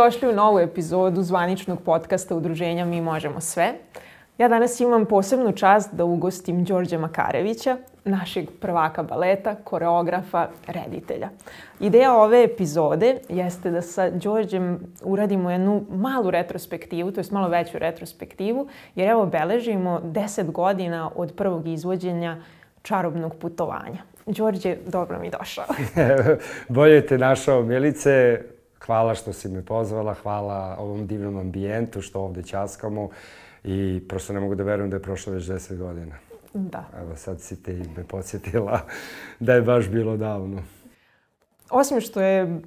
Dobrodošli u novu epizodu zvaničnog podcasta Udruženja Mi možemo sve. Ja danas imam posebnu čast da ugostim Đorđe Makarevića, našeg prvaka baleta, koreografa, reditelja. Ideja ove epizode jeste da sa Đorđem uradimo jednu malu retrospektivu, to je malo veću retrospektivu, jer evo beležimo 10 godina od prvog izvođenja čarobnog putovanja. Đorđe, dobro mi došao. Bolje te našao, Milice. Hvala što si me pozvala, hvala ovom divnom ambijentu što ovde ćaskamo i prosto ne mogu da verujem da je prošlo već 10 godina. Da. Evo sad si te me podsjetila da je baš bilo davno osim što je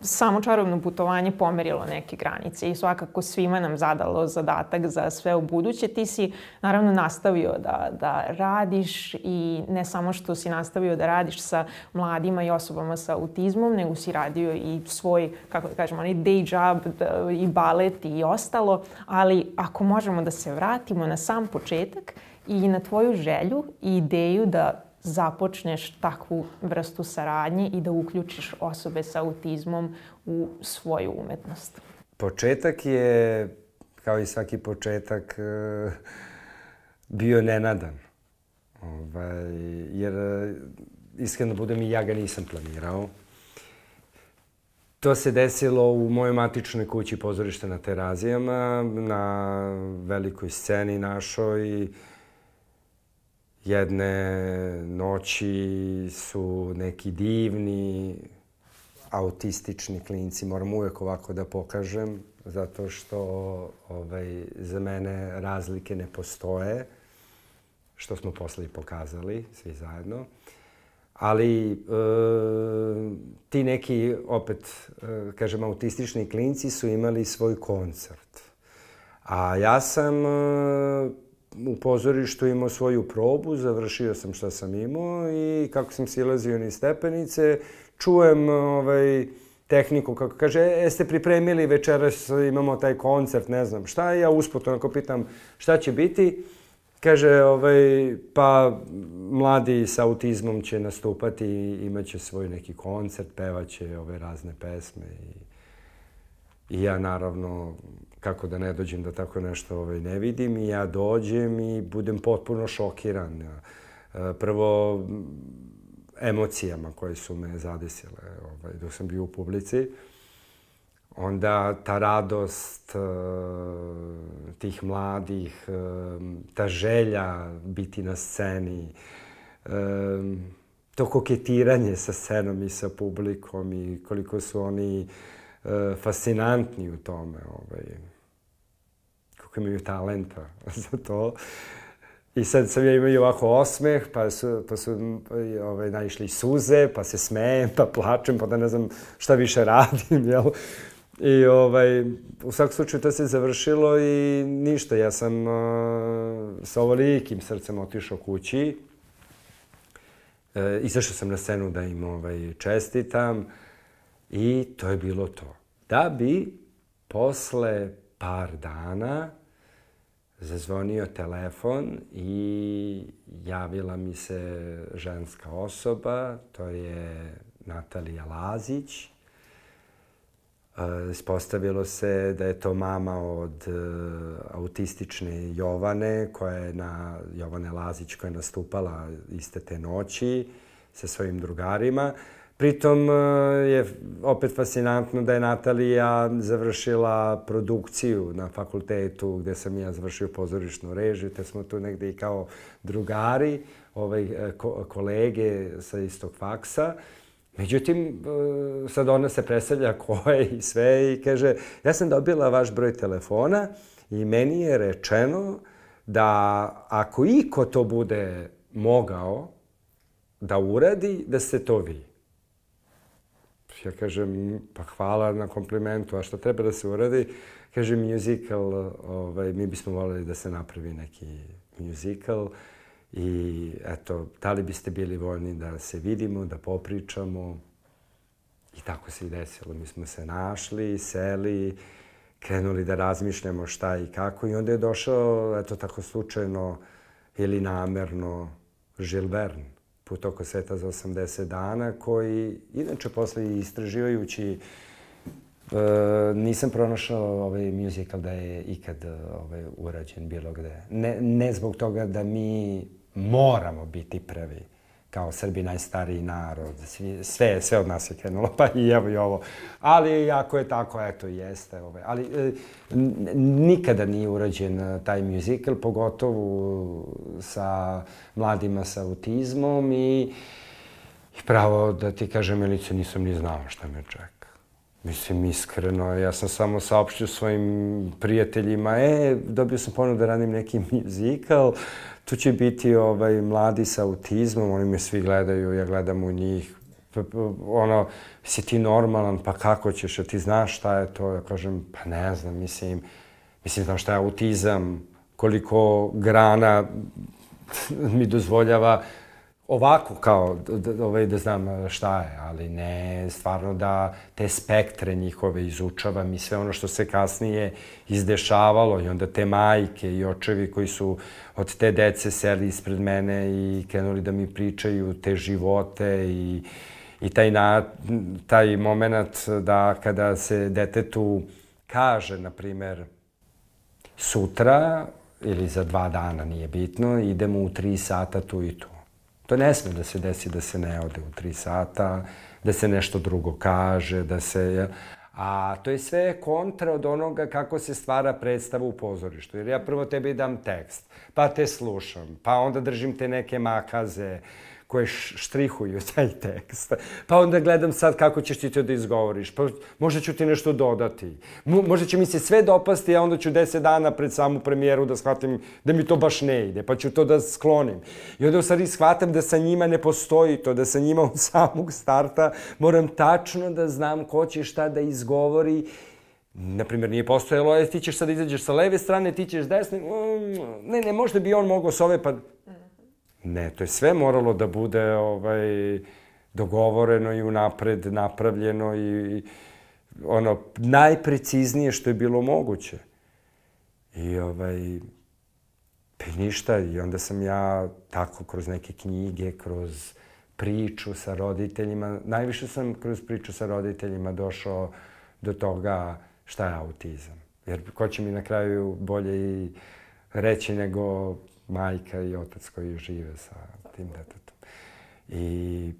samo čarobno putovanje pomerilo neke granice i svakako svima nam zadalo zadatak za sve u buduće, ti si naravno nastavio da, da radiš i ne samo što si nastavio da radiš sa mladima i osobama sa autizmom, nego si radio i svoj, kako da kažemo, onaj day job da, i balet i ostalo, ali ako možemo da se vratimo na sam početak i na tvoju želju i ideju da započneš takvu vrstu saradnje i da uključiš osobe sa autizmom u svoju umetnost? Početak je, kao i svaki početak, e, bio nenadan. Ovaj, jer, iskreno budem, i ja ga nisam planirao. To se desilo u mojoj matičnoj kući pozorište na Terazijama, na velikoj sceni našoj. I jedne noći su neki divni autistični klinci, moram uvek ovako da pokažem, zato što ovaj, za mene razlike ne postoje, što smo posle i pokazali svi zajedno. Ali e, ti neki, opet, e, kažem, autistični klinci su imali svoj koncert. A ja sam e, u pozorištu imao svoju probu, završio sam šta sam imao i kako sam silazio ni stepenice, čujem ovaj, tehniku, kako kaže, e, jeste pripremili večeras, imamo taj koncert, ne znam šta, ja usput onako pitam šta će biti. Kaže, ovaj, pa mladi sa autizmom će nastupati, imaće svoj neki koncert, pevaće ove razne pesme i, i ja naravno kako da ne dođem da tako nešto ovaj, ne vidim i ja dođem i budem potpuno šokiran. Prvo, emocijama koje su me zadesile ovaj, dok sam bio u publici. Onda ta radost tih mladih, ta želja biti na sceni, to koketiranje sa scenom i sa publikom i koliko su oni fascinantni u tome. Ovaj, kako imaju talenta za to. I sad sam ja imao ovako osmeh, pa su, pa su ovaj, naišli suze, pa se smejem, pa plačem, pa da ne znam šta više radim, jel? I ovaj, u svakom slučaju to se završilo i ništa. Ja sam uh, sa ovolikim srcem otišao kući. E, izašao sam na scenu da im ovaj, čestitam. I to je bilo to. Da bi posle par dana zazvonio telefon i javila mi se ženska osoba, to je Natalija Lazić. E, ispostavilo se da je to mama od e, autistične Jovane, koja je na, Jovane Lazić, koja je nastupala iste te noći sa svojim drugarima. Pritom e, je opet fascinantno da je Natalija završila produkciju na fakultetu gde sam ja završio pozorišnu režiju, te smo tu negde i kao drugari, ovaj, e, ko, kolege sa istog faksa. Međutim, e, sad ona se predstavlja ko je i sve i kaže, ja sam dobila vaš broj telefona i meni je rečeno da ako iko to bude mogao da uradi, da ste to vi. Ja kažem, pa hvala na komplimentu, a šta treba da se uradi? Kaže, musical, ovaj, mi bismo voleli da se napravi neki musical i eto, da li biste bili voljni da se vidimo, da popričamo? I tako se i desilo. Mi smo se našli, seli, krenuli da razmišljamo šta i kako i onda je došao, eto tako slučajno ili namerno, Žil Verne put oko sveta za 80 dana, koji inače posle istraživajući E, nisam pronašao ovaj musical da je ikad ovaj, urađen bilo gde. Ne, ne zbog toga da mi moramo biti prvi kao Srbi najstariji narod, sve, sve od nas je krenulo, pa i evo i ovo. Ali ako je tako, eto, jeste. Ovaj. Ali e, nikada nije urađen e, taj musical, pogotovo sa mladima sa autizmom i, i pravo da ti kažem, Milice, nisam ni znao šta me čeka. Mislim, iskreno, ja sam samo saopštio svojim prijateljima, e, dobio sam ponudu da radim neki muzikal, tu će biti ovaj, mladi sa autizmom, oni me svi gledaju, ja gledam u njih, ono, si ti normalan, pa kako ćeš, a ti znaš šta je to? Ja kažem, pa ne znam, mislim, mislim, znam šta je autizam, koliko grana mi dozvoljava ovako kao da, ovaj, da znam šta je, ali ne stvarno da te spektre njihove izučavam i sve ono što se kasnije izdešavalo i onda te majke i očevi koji su od te dece seli ispred mene i krenuli da mi pričaju te živote i, i taj, na, taj moment da kada se detetu kaže, na primer, sutra ili za dva dana, nije bitno, idemo u tri sata tu i tu To ne sme da se desi da se ne ode u tri sata, da se nešto drugo kaže, da se... A to je sve kontra od onoga kako se stvara predstava u pozorištu. Jer ja prvo tebi dam tekst, pa te slušam, pa onda držim te neke makaze, koje štrihuju taj tekst. Pa onda gledam sad kako ćeš ti to da izgovoriš. Pa možda ću ti nešto dodati. možda će mi se sve dopasti, a onda ću deset dana pred samu premijeru da shvatim da mi to baš ne ide, pa ću to da sklonim. I onda u stvari shvatam da sa njima ne postoji to, da sa njima od samog starta moram tačno da znam ko će šta da izgovori Naprimjer, nije postojalo, je, ti ćeš sad izađeš sa leve strane, ti ćeš desne, mm, ne, ne, možda bi on mogao s ove, pa Ne, to je sve moralo da bude ovaj, dogovoreno i unapred napravljeno i, i ono najpreciznije što je bilo moguće. I ovaj, pa ništa, i onda sam ja tako kroz neke knjige, kroz priču sa roditeljima, najviše sam kroz priču sa roditeljima došao do toga šta je autizam. Jer ko će mi na kraju bolje i reći nego majka i otac koji žive sa tim detetom. I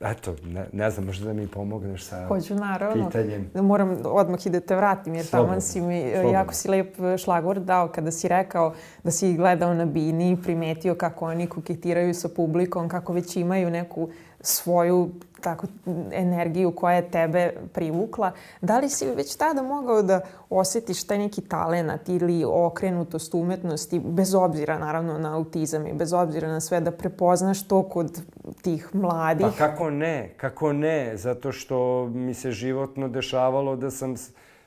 eto, ne, ne znam, možda da mi pomogneš sa Hoću, naravno. pitanjem. Moram odmah i da te vratim, jer tamo si mi, slobodno. jako si lep šlagor dao kada si rekao da si gledao na bini i primetio kako oni koketiraju sa publikom, kako već imaju neku svoju tako energiju koja je tebe privukla. Da li si već tada mogao da osetiš taj neki talenat ili okrenutost umetnosti, bez obzira naravno na autizam i bez obzira na sve, da prepoznaš to kod tih mladih? Pa kako ne, kako ne, zato što mi se životno dešavalo da sam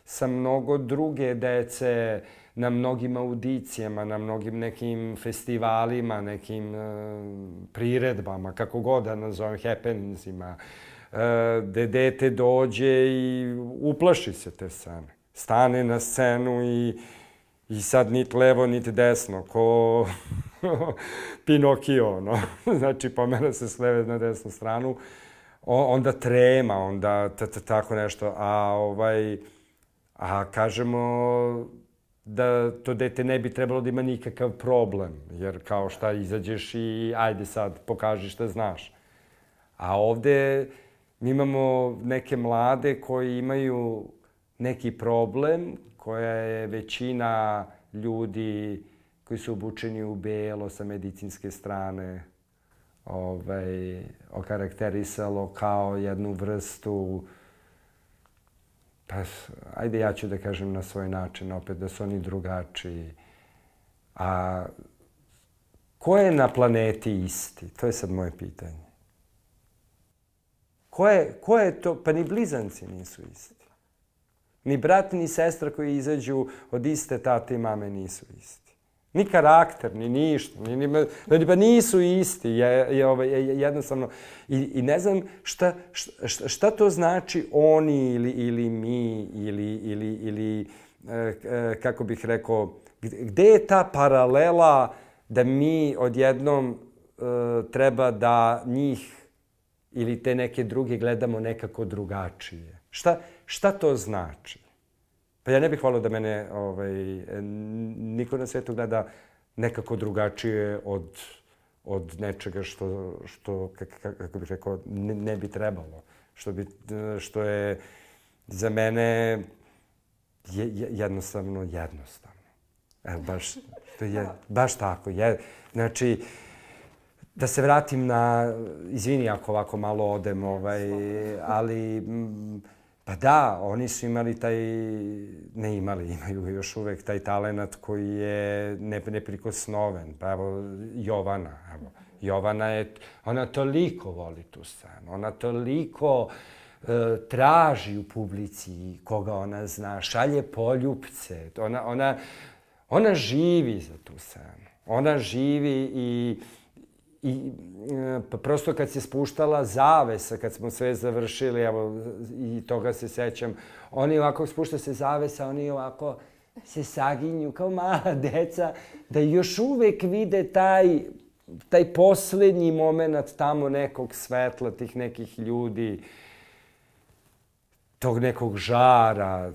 sa mnogo druge dece na mnogim audicijama, na mnogim nekim festivalima, nekim uh, priredbama, kako god da nazovem, happeningsima, uh, gde dete dođe i uplaši se te scene. Stane na scenu i, i sad nit levo, nit desno, ko Pinokio, no. znači, pomera se s leve na desnu stranu, o, onda trema, onda tako nešto, a ovaj, a kažemo, da to dete ne bi trebalo da ima nikakav problem, jer kao šta izađeš i ajde sad pokaži šta znaš. A ovde mi imamo neke mlade koji imaju neki problem, koja je većina ljudi koji su obučeni u belo sa medicinske strane ovaj, okarakterisalo kao jednu vrstu Pa, ajde ja ću da kažem na svoj način, opet da su oni drugačiji. A ko je na planeti isti? To je sad moje pitanje. Ko je, ko je to? Pa ni blizanci nisu isti. Ni brat, ni sestra koji izađu od iste tate i mame nisu isti. Ni karakter, ni ništa. Ni, ni, pa nisu isti. Je, je, ovaj, je, jednostavno. I, I ne znam šta, šta, šta to znači oni ili, ili mi ili, ili, ili e, e, kako bih rekao, gde je ta paralela da mi odjednom e, treba da njih ili te neke druge gledamo nekako drugačije? Šta, šta to znači? Pa ja ne bih volio da mene ovaj, niko na svetu gleda nekako drugačije od, od nečega što, što kako bih rekao, ne, ne bi trebalo. Što, bi, što je za mene je, jednostavno jednostavno. Evo, baš, to je, baš tako. Je, znači, da se vratim na, izvini ako ovako malo odem, ovaj, ali Pa da, oni su imali taj, ne imali, imaju još uvek taj talenat koji je ne, neprikosnoven. Pa evo, Jovana, evo. Jovana je, ona toliko voli tu scenu, ona toliko e, traži u publici koga ona zna, šalje poljupce, ona, ona, ona živi za tu scenu. Ona živi i I pa prosto kad se spuštala zavesa, kad smo sve završili, evo, i toga se sećam, oni ovako, spušta se zavesa, oni ovako se saginju kao mala deca, da još uvek vide taj, taj poslednji moment tamo nekog svetla, tih nekih ljudi, tog nekog žara,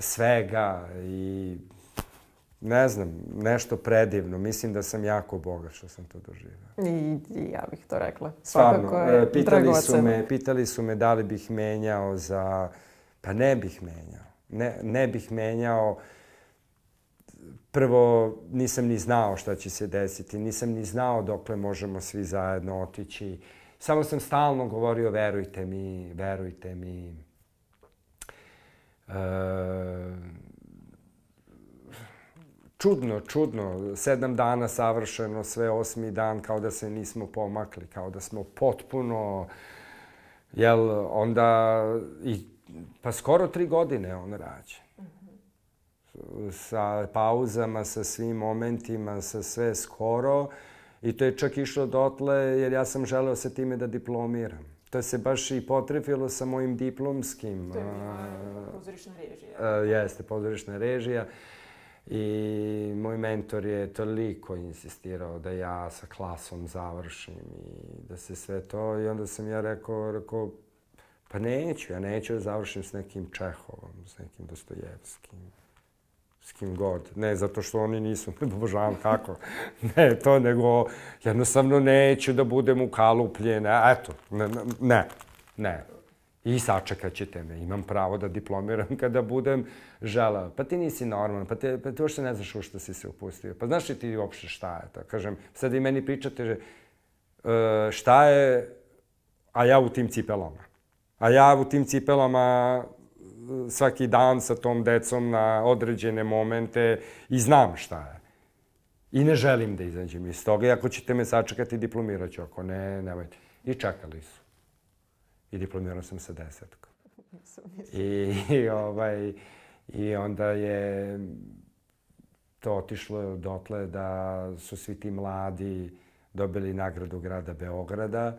svega i ne znam, nešto predivno. Mislim da sam jako bogat što sam to doživao. I, i ja bih to rekla. Svakako Stvarno, je pitali su, me, pitali su me da li bih menjao za... Pa ne bih menjao. Ne, ne bih menjao. Prvo, nisam ni znao šta će se desiti. Nisam ni znao dokle možemo svi zajedno otići. Samo sam stalno govorio, verujte mi, verujte mi. E, čudno, čudno. Sedam dana savršeno, sve osmi dan kao da se nismo pomakli, kao da smo potpuno, jel, onda, i, pa skoro tri godine on rađe. Sa pauzama, sa svim momentima, sa sve skoro. I to je čak išlo dotle jer ja sam želeo sa time da diplomiram. To se baš i potrefilo sa mojim diplomskim. To je bila pozorišna režija. Uh, jeste, pozorišna režija. I moj mentor je toliko insistirao da ja sa klasom završim i da se sve to... I onda sam ja rekao, rekao pa neću, ja neću da završim s nekim Čehovom, s nekim Dostojevskim, s kim god. Ne zato što oni nisu, ne obožavam kako. Ne to, nego jednostavno neću da budem ukalupljen. Eto, ne, ne, ne i sačekat ćete me. Imam pravo da diplomiram kada budem želao. Pa ti nisi normalan, pa, te, pa ti uopšte ne znaš u što si se upustio. Pa znaš li ti uopšte šta je to? Kažem, sad i meni pričate uh, šta je, a ja u tim cipelama. A ja u tim cipelama e, svaki dan sa tom decom na određene momente i znam šta je. I ne želim da izađem iz toga. I ako ćete me sačekati, diplomirat ću. Ako ne, nemojte. I čekali su i diplomirao sam sa desetkom. I, i, ovaj, I onda je to otišlo dotle da su svi ti mladi dobili nagradu grada Beograda.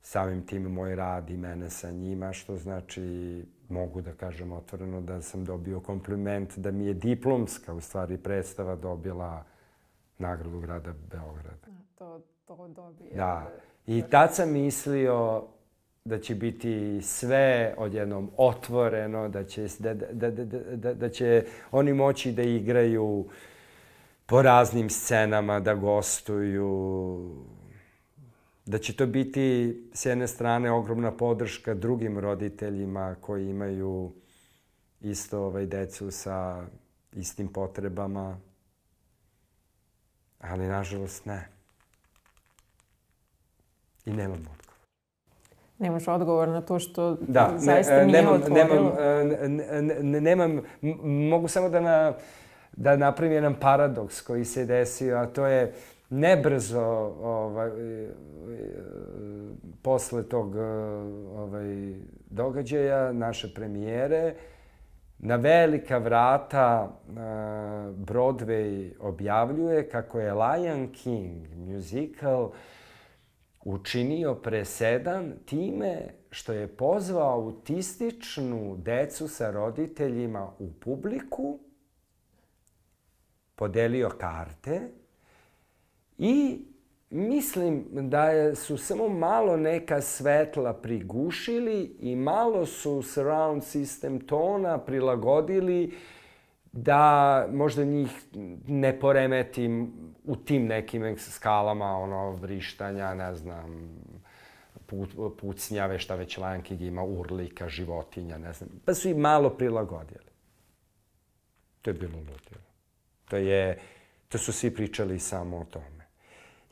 Samim tim moj rad i mene sa njima, što znači mogu da kažem otvoreno da sam dobio kompliment da mi je diplomska u stvari predstava dobila nagradu grada Beograda. To, to dobije. Da. I tad sam mislio, da će biti sve odjednom otvoreno, da će, da, da, da, da, da će oni moći da igraju po raznim scenama, da gostuju, da će to biti s jedne strane ogromna podrška drugim roditeljima koji imaju isto ovaj, decu sa istim potrebama, ali nažalost ne. I nemam odgovor. Nemaš odgovor na to što da, zaista ne, nije nemam, otvorilo? Nemam, ne, nemam, mogu samo da, na, da napravim jedan paradoks koji se desio, a to je nebrzo ovaj, posle tog ovaj, događaja, naše premijere, na velika vrata Broadway objavljuje kako je Lion King musical učinio presedan time što je pozvao autističnu decu sa roditeljima u publiku, podelio karte i mislim da su samo malo neka svetla prigušili i malo su surround system tona prilagodili da možda njih ne poremetim u tim nekim skalama, ono, vrištanja, ne znam, pucnjave, šta već Lankig ima, urlika, životinja, ne znam. Pa su i malo prilagodili. To je bilo ludilo. To je, to su svi pričali samo o tome.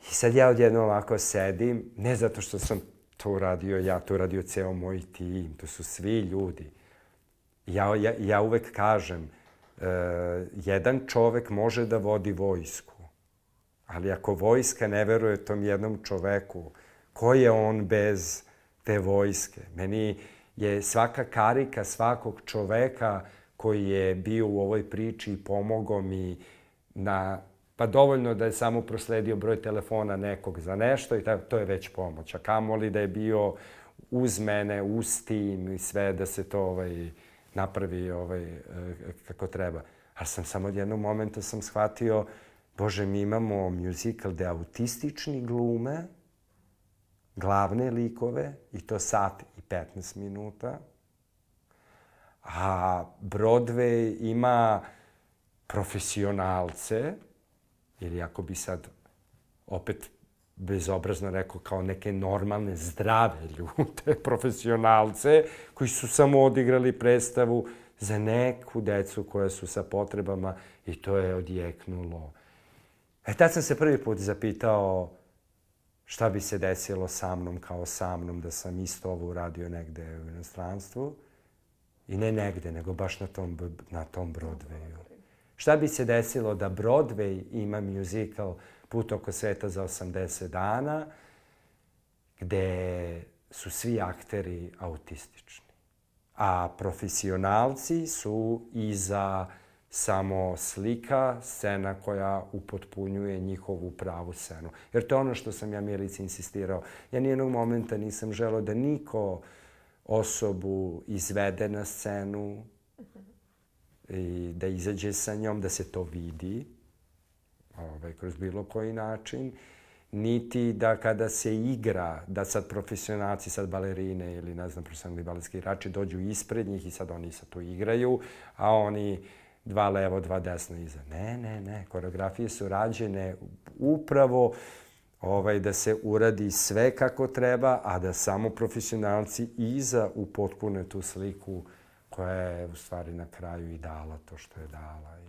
I sad ja odjedno ovako sedim, ne zato što sam to uradio, ja to uradio ceo moj tim, to su svi ljudi. Ja, ja, ja uvek kažem, uh, jedan čovek može da vodi vojsku, ali ako vojska ne veruje tom jednom čoveku, ko je on bez te vojske? Meni je svaka karika svakog čoveka koji je bio u ovoj priči i pomogao mi na pa dovoljno da je samo prosledio broj telefona nekog za nešto i to je već pomoć. A kamoli da je bio uz mene, uz tim i sve da se to ovaj, napravi ovaj, e, kako treba. Ali sam samo od jednog momenta sam shvatio, Bože, mi imamo musical gde autistični glume, glavne likove, i to sat i 15 minuta, a Broadway ima profesionalce, ili ako bi sad opet bezobrazno rekao kao neke normalne, zdrave ljude, profesionalce, koji su samo odigrali predstavu za neku decu koja su sa potrebama i to je odjeknulo. E tad sam se prvi put zapitao šta bi se desilo sa mnom kao sa mnom da sam isto ovo uradio negde u inostranstvu. I ne negde, nego baš na tom, na tom Broadwayu. Šta bi se desilo da Broadway ima musical Put oko sveta za 80 dana, gde su svi akteri autistični. A profesionalci su iza samo slika, scena koja upotpunjuje njihovu pravu scenu. Jer to je ono što sam ja Milici insistirao. Ja nijednog momenta nisam želao da niko osobu izvede na scenu i da izađe sa njom, da se to vidi ovaj, kroz bilo koji način, niti da kada se igra, da sad profesionalci, sad balerine ili ne znam, profesionalni baletski igrači dođu ispred njih i sad oni sad to igraju, a oni dva levo, dva desno iza. Ne, ne, ne. Koreografije su rađene upravo ovaj, da se uradi sve kako treba, a da samo profesionalci iza upotpune tu sliku koja je u stvari na kraju i dala to što je dala. I...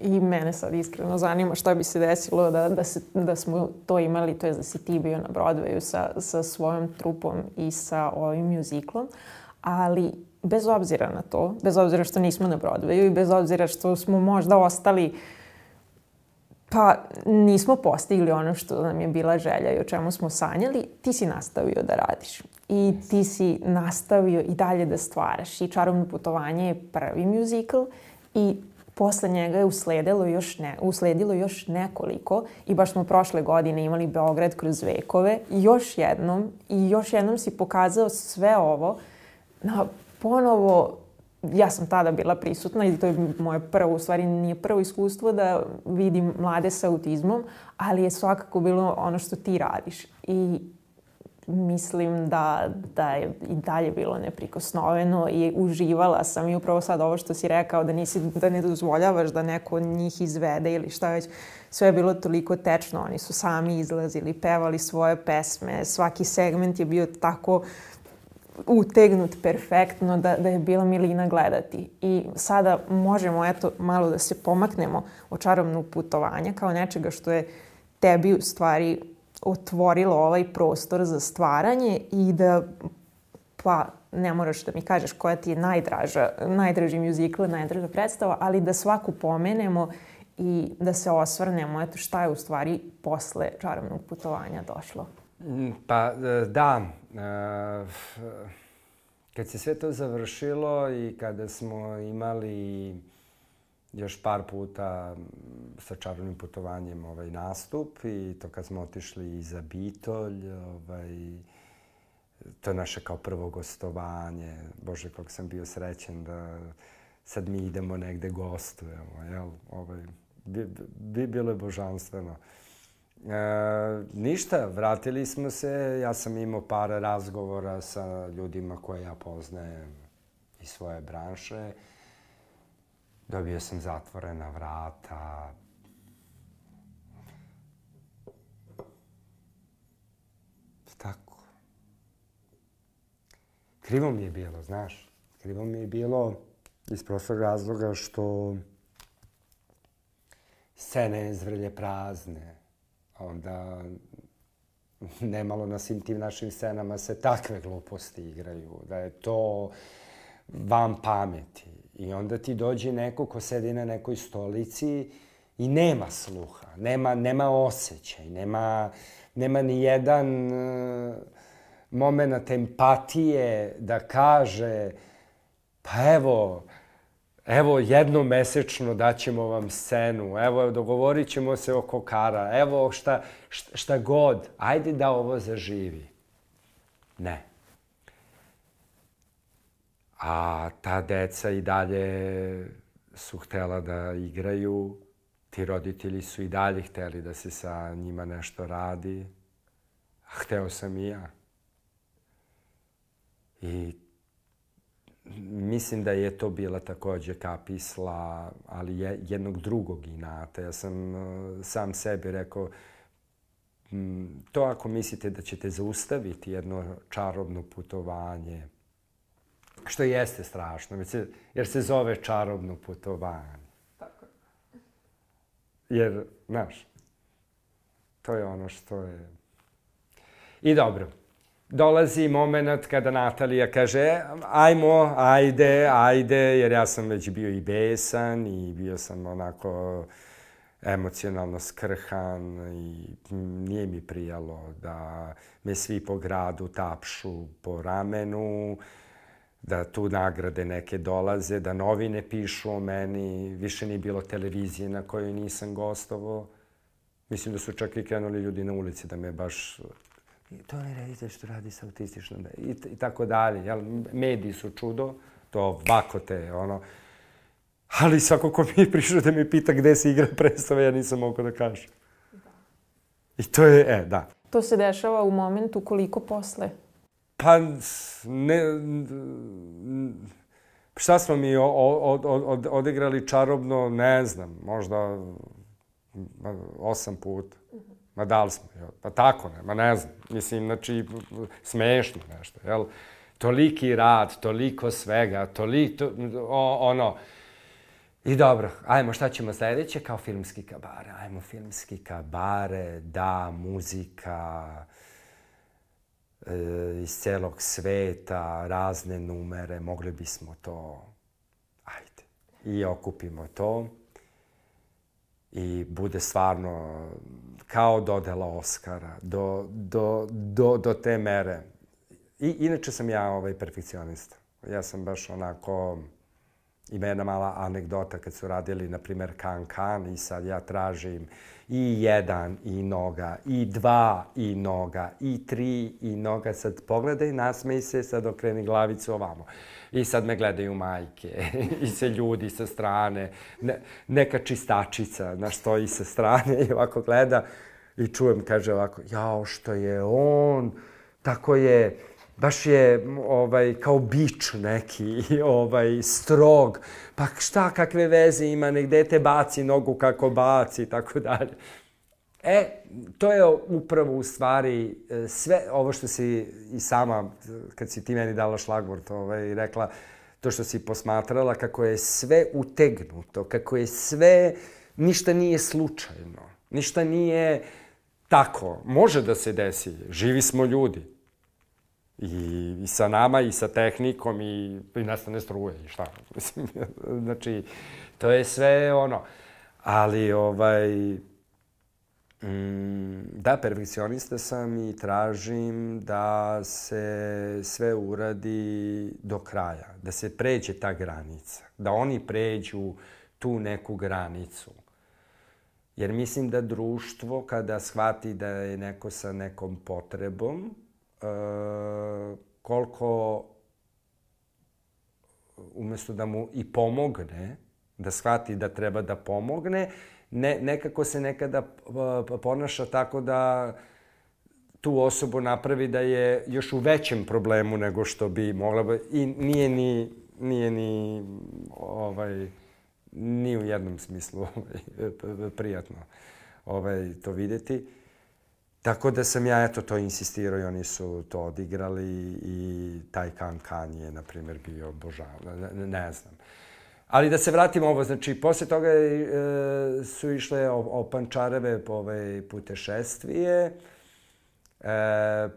I mene sad iskreno zanima šta bi se desilo da, da, se, da smo to imali, to je da si ti bio na Broadwayu sa, sa svojom trupom i sa ovim muziklom, ali bez obzira na to, bez obzira što nismo na Broadwayu i bez obzira što smo možda ostali pa nismo postigli ono što nam je bila želja i o čemu smo sanjali, ti si nastavio da radiš. I ti si nastavio i dalje da stvaraš. I Čarovno putovanje je prvi musical i posle njega je usledilo još, ne, usledilo još nekoliko i baš smo prošle godine imali Beograd kroz vekove i još jednom i još jednom si pokazao sve ovo na ponovo ja sam tada bila prisutna i to je moje prvo, u stvari nije prvo iskustvo da vidim mlade sa autizmom, ali je svakako bilo ono što ti radiš. I mislim da, da je i dalje bilo neprikosnoveno i uživala sam i upravo sad ovo što si rekao da, nisi, da ne dozvoljavaš da neko njih izvede ili šta već, sve je bilo toliko tečno, oni su sami izlazili, pevali svoje pesme, svaki segment je bio tako utegnut perfektno da, da je bila milina gledati. I sada možemo eto malo da se pomaknemo od čarobnog putovanja kao nečega što je tebi u stvari otvorilo ovaj prostor za stvaranje i da pa ne moraš da mi kažeš koja ti je najdraža, najdraži muzikl, najdraža predstava, ali da svaku pomenemo i da se osvrnemo eto šta je u stvari posle čarobnog putovanja došlo. Mm, pa e, da, kad se sve to završilo i kada smo imali još par puta sa čarobnim putovanjem ovaj nastup i to kad smo otišli i za Bitolj, ovaj, to je naše kao prvo gostovanje. Bože, kako sam bio srećen da sad mi idemo negde gostujemo, jel? Ovaj, bi, bi bilo je božanstveno. E, ništa, vratili smo se, ja sam imao par razgovora sa ljudima koje ja poznajem iz svoje branše. Dobio sam zatvorena vrata. Tako. Krivo mi je bilo, znaš. Krivo mi je bilo iz prostog razloga što scene zvrlje prazne. Onda nemalo na svim tim našim scenama se takve gluposti igraju. Da je to van pameti. I onda ti dođe neko ko sedi na nekoj stolici i nema sluha, nema, nema osjećaj, nema, nema ni jedan uh, moment empatije da kaže pa evo, evo jedno mesečno daćemo vam scenu, evo dogovorit ćemo se oko kara, evo šta, šta, šta god, ajde da ovo zaživi. Ne. A ta deca i dalje su htela da igraju, ti roditelji su i dalje hteli da se sa njima nešto radi, hteo sam i ja. I mislim da je to bila takođe kapisla, ali je, jednog drugog inata. Ja sam uh, sam sebi rekao, to ako mislite da ćete zaustaviti jedno čarobno putovanje, što jeste strašno, jer se zove čarobno putovanje. Tako. Jer, znaš, to je ono što je... I dobro, dolazi moment kada Natalija kaže ajmo, ajde, ajde, jer ja sam već bio i besan i bio sam onako emocionalno skrhan i nije mi prijalo da me svi po gradu tapšu po ramenu, da tu nagrade neke dolaze, da novine pišu o meni, više nije bilo televizije na kojoj nisam gostovao. Mislim da su čak i krenuli ljudi na ulici da me baš to ne redite što radi sa autističnom i, i tako dalje. Jel? Mediji su čudo, to vakote, ono. Ali svako ko mi je prišao da mi pita gde se igra predstava, ja nisam mogao da kažem. Da. I to je, e, da. To se dešava u momentu koliko posle? Pa, ne... Šta smo mi od, od, od, odigrali čarobno, ne znam, možda osam puta. Ma da li smo? Jel? Pa tako ne, ma ne znam. Mislim, znači, smešno nešto, jel? Toliki rad, toliko svega, toliko, o, ono... I dobro, ajmo, šta ćemo sledeće? Kao filmski kabare. Ajmo, filmski kabare, da, muzika, e, iz celog sveta, razne numere, mogli bismo to, ajde, i okupimo to i bude stvarno kao dodela Oscara, do, do, do, do te mere. I, inače sam ja ovaj perfekcionista. Ja sam baš onako... Ima jedna mala anegdota kad su radili, na primer, Kan Kan i sad ja tražim i jedan i noga, i dva i noga, i tri i noga. Sad pogledaj, nasmej se, sad okreni glavicu ovamo. I sad me gledaju majke i se ljudi sa strane. Ne, neka čistačica, znaš, stoji sa strane i ovako gleda i čujem, kaže ovako, jao, što je on, tako je, baš je ovaj, kao bič neki, ovaj, strog. Pa šta, kakve veze ima, nek dete baci nogu kako baci i tako dalje. E, to je upravo u stvari e, sve ovo što si i sama, kad si ti meni dala šlagvort, ovaj, rekla, to što si posmatrala, kako je sve utegnuto, kako je sve, ništa nije slučajno, ništa nije tako. Može da se desi, živi smo ljudi. I, i sa nama, i sa tehnikom, i, i nestane struje, i šta. znači, to je sve ono. Ali, ovaj, Mm, da, perfekcionista sam i tražim da se sve uradi do kraja, da se pređe ta granica, da oni pređu tu neku granicu. Jer mislim da društvo kada shvati da je neko sa nekom potrebom, koliko umesto da mu i pomogne, da shvati da treba da pomogne, ne, nekako se nekada ponaša tako da tu osobu napravi da je još u većem problemu nego što bi mogla i nije ni nije ni ovaj ni u jednom smislu ovaj, prijatno ovaj, to videti. Tako da sam ja eto to insistirao i oni su to odigrali i taj Kan Kan je, na primjer, bio obožavan. Ne, ne znam. Ali da se vratimo ovo, znači, posle toga e, su išle opančareve ovaj, putešestvije, e,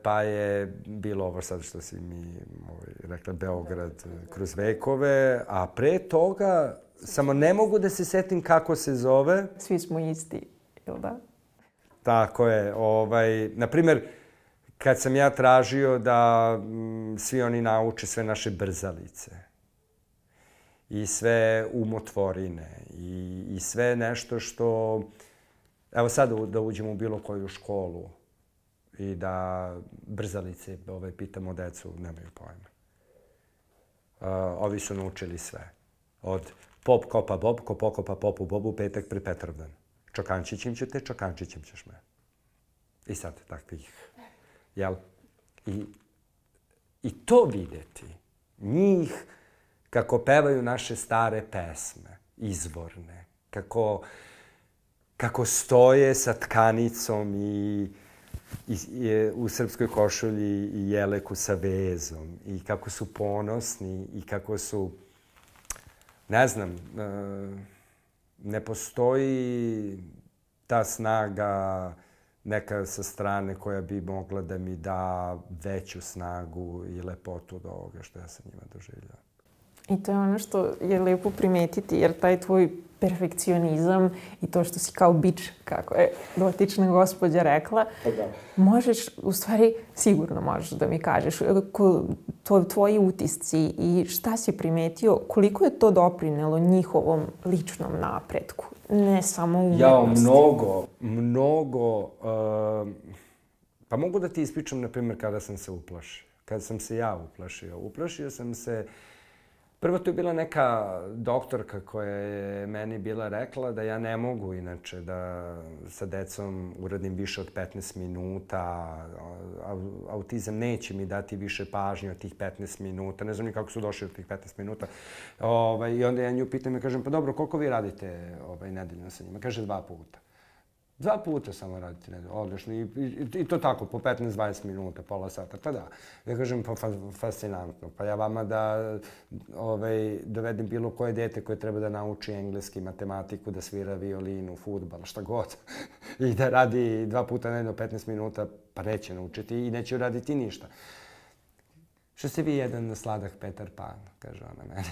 pa je bilo ovo sad što si mi ovaj, rekla, Beograd kroz vekove, a pre toga, samo ne mogu da se setim kako se zove. Svi smo isti, ili da? Tako je. Ovaj, naprimer, kad sam ja tražio da m, mm, svi oni nauče sve naše brzalice i sve umotvorine i, i sve nešto što... Evo sad da uđemo u bilo koju školu i da brzalice, ovaj, pitamo decu, nemaju pojma. Uh, ovi su naučili sve. Od pop kopa bob, ko pokopa popu bobu, petak pri Petrovdan. Čokančićem ću te, čokančićem ćeš me. I sad takvih, jel? I, I to videti, njih kako pevaju naše stare pesme, izvorne, kako, kako stoje sa tkanicom i, i, i u srpskoj košulji i jeleku sa vezom i kako su ponosni i kako su, ne znam, uh, ne postoji ta snaga neka sa strane koja bi mogla da mi da veću snagu i lepotu od ovoga što ja sam njima doživljao. I to je ono što je lepo primetiti, jer taj tvoj perfekcionizam i to što si kao bić, kako je dotična gospođa rekla, pa da. možeš, u stvari, sigurno možeš da mi kažeš, ko, to, tvoji utisci i šta si primetio, koliko je to doprinelo njihovom ličnom napretku, ne samo umetnosti. Ja, mnogo, mnogo, uh, pa mogu da ti ispričam, na primjer, kada sam se uplašio. Kada sam se ja uplašio. Uplašio sam se uh, Prvo to je bila neka doktorka koja je meni bila rekla da ja ne mogu inače da sa decom uradim više od 15 minuta. Autizam neće mi dati više pažnje od tih 15 minuta. Ne znam ni kako su došli od tih 15 minuta. Ovaj, I onda ja nju pitam i kažem, pa dobro, koliko vi radite ovaj, nedeljno sa njima? Kaže, dva puta. Dva puta samo radite nedelju, odlično. I, i, I to tako, po 15-20 minuta, pola sata. Pa da, ja kažem, pa fa, fascinantno. Pa ja vama da ovaj, dovedem bilo koje dete koje treba da nauči engleski, matematiku, da svira violinu, futbal, šta god. I da radi dva puta nedeljno 15 minuta, pa neće naučiti i neće uraditi ništa. Što se vi jedan sladak Petar Pan, kaže ona meni.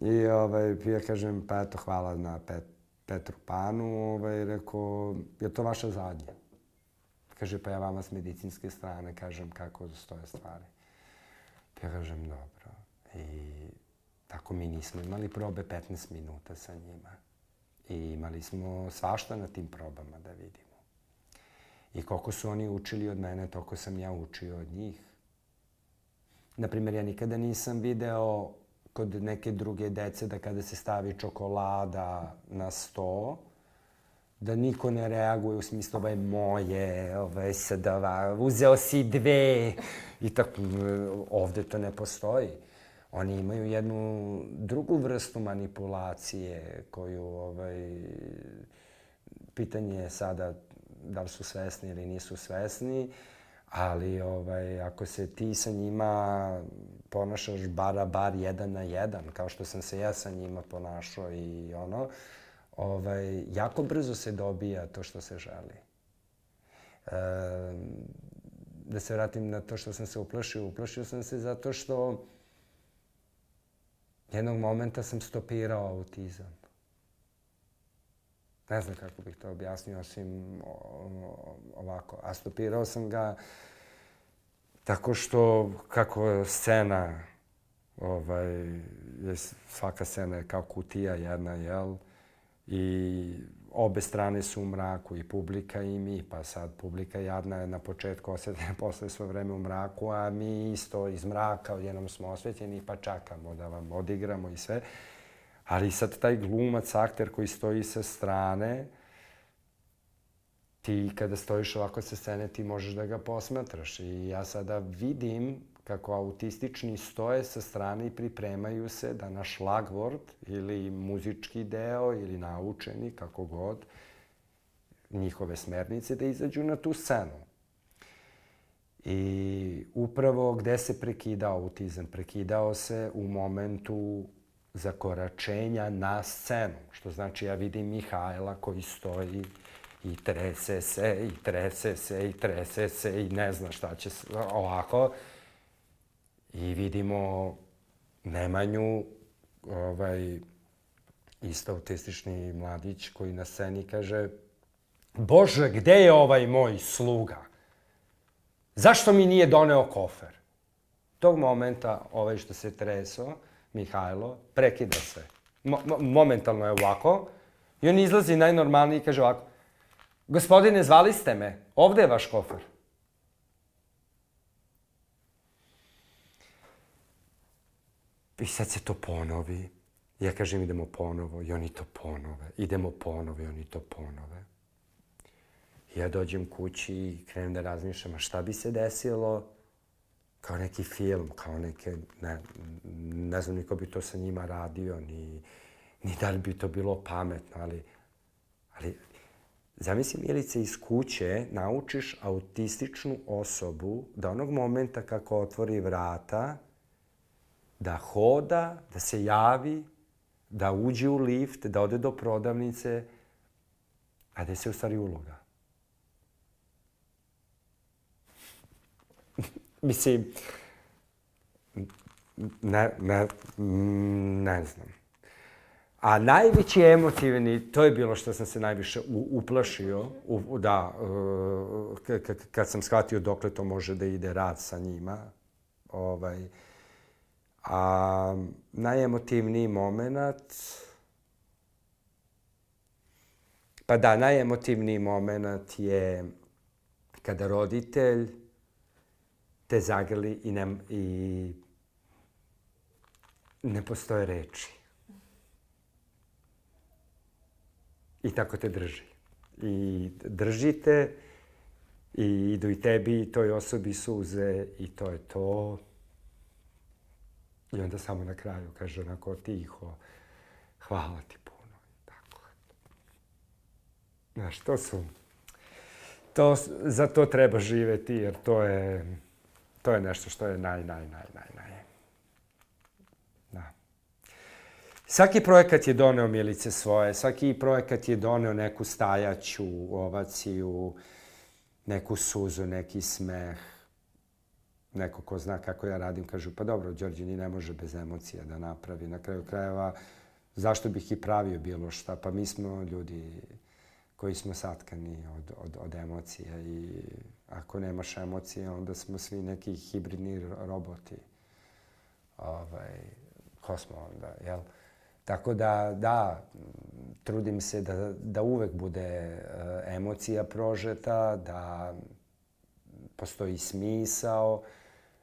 I ovaj, ja kažem, pa eto, hvala na pet, Petru Panu, ovaj, rekao, je to vaša zadnja? Kaže, pa ja vama s medicinske strane kažem kako stoje stvari. Ja kažem, dobro. I tako mi nismo imali probe 15 minuta sa njima. I imali smo svašta na tim probama da vidimo. I koliko su oni učili od mene, toliko sam ja učio od njih. Naprimer, ja nikada nisam video kod neke druge dece da kada se stavi čokolada na sto, da niko ne reaguje u smislu ovo je moje, ovo je sadava, uzeo si dve i tako. Ovde to ne postoji. Oni imaju jednu drugu vrstu manipulacije koju, ovaj, pitanje je sada da li su svesni ili nisu svesni, ali ovaj, ako se ti sa njima ponašaš bara bar jedan na jedan, kao što sam se ja sa njima ponašao i ono, ovaj, jako brzo se dobija to što se želi. E, da se vratim na to što sam se uplašio. Uplašio sam se zato što jednog momenta sam stopirao autizam. Ne znam kako bih to objasnio, osim ovako. A stopirao sam ga Tako što, kako scena, ovaj, je, svaka scena je kao kutija jedna, jel? I obe strane su u mraku, i publika i mi, pa sad publika jadna je na početku osvetljena posle svo vreme u mraku, a mi isto iz mraka odjednom smo osvetljeni pa čakamo da vam odigramo i sve. Ali sad taj glumac, akter koji stoji sa strane, ti kada stojiš ovako sa scene, ti možeš da ga posmatraš. I ja sada vidim kako autistični stoje sa strane i pripremaju se da na šlagvord ili muzički deo ili naučeni, kako god, njihove smernice da izađu na tu scenu. I upravo gde se prekidao autizam? Prekidao se u momentu zakoračenja na scenu. Što znači ja vidim Mihajla koji stoji i trese se, i trese se, i trese se, i ne zna šta će se, ovako. I vidimo Nemanju, ovaj, isto autistični mladić koji na sceni kaže Bože, gde je ovaj moj sluga? Zašto mi nije doneo kofer? Tog momenta, ovaj što se treso, Mihajlo, prekida se. Mo momentalno je ovako. I on izlazi najnormalniji i kaže ovako. Gospodine, zvali ste me. Ovde je vaš kofer. I sad se to ponovi. Ja kažem idemo ponovo i oni to ponove. Idemo ponovo i oni to ponove. Ja dođem kući i krenem da razmišljam, šta bi se desilo kao neki film, kao neke, ne, ne znam niko bi to sa njima radio, ni, ni da li bi to bilo pametno, ali, ali zamisli Milice iz kuće naučiš autističnu osobu da onog momenta kako otvori vrata, da hoda, da se javi, da uđe u lift, da ode do prodavnice, a da se u stvari uloga. Mislim, ne, ne, ne znam. A najveći emotivni, to je bilo što sam se najviše u, uplašio, u, da, uh, kad sam shvatio dokle to može da ide rad sa njima. Ovaj, a najemotivniji moment, pa da, najemotivniji moment je kada roditelj te zagrli i ne, i ne postoje reči. I tako te drži. I držite i idu i tebi i toj osobi suze i to je to. I onda samo na kraju kaže onako tiho, hvala ti puno. I tako. Znaš, to su... To, za to treba živeti jer to je to je nešto što je naj, naj, naj, naj, naj. Da. Svaki projekat je doneo milice svoje, svaki projekat je doneo neku stajaću, ovaciju, neku suzu, neki smeh. Neko ko zna kako ja radim, kažu, pa dobro, Đorđe ne može bez emocija da napravi. Na kraju krajeva, zašto bih i pravio bilo šta? Pa mi smo ljudi koji smo satkani od, od, od emocija i ako nemaš emocije, onda smo svi neki hibridni roboti. Ovaj, ko smo onda, jel? Tako da, da, trudim se da, da uvek bude uh, emocija prožeta, da postoji smisao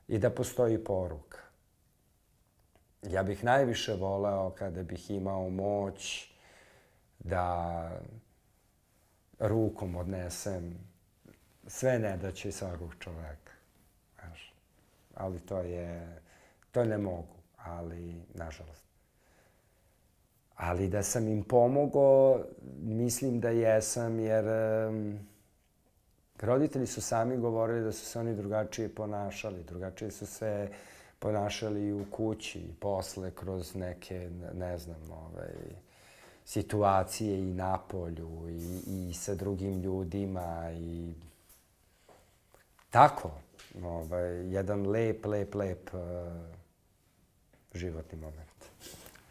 i da postoji poruka. Ja bih najviše voleo kada bih imao moć da rukom odnesem sve nedaće svakog čoveka. Znaš. Ali to je, to ne mogu, ali nažalost. Ali da sam im pomogao, mislim da jesam, jer um, roditelji su sami govorili da su se oni drugačije ponašali. Drugačije su se ponašali i u kući i posle kroz neke, ne znam, ovaj, situacije i na polju i, i sa drugim ljudima i tako, ovaj, jedan lep, lep, lep uh, životni moment.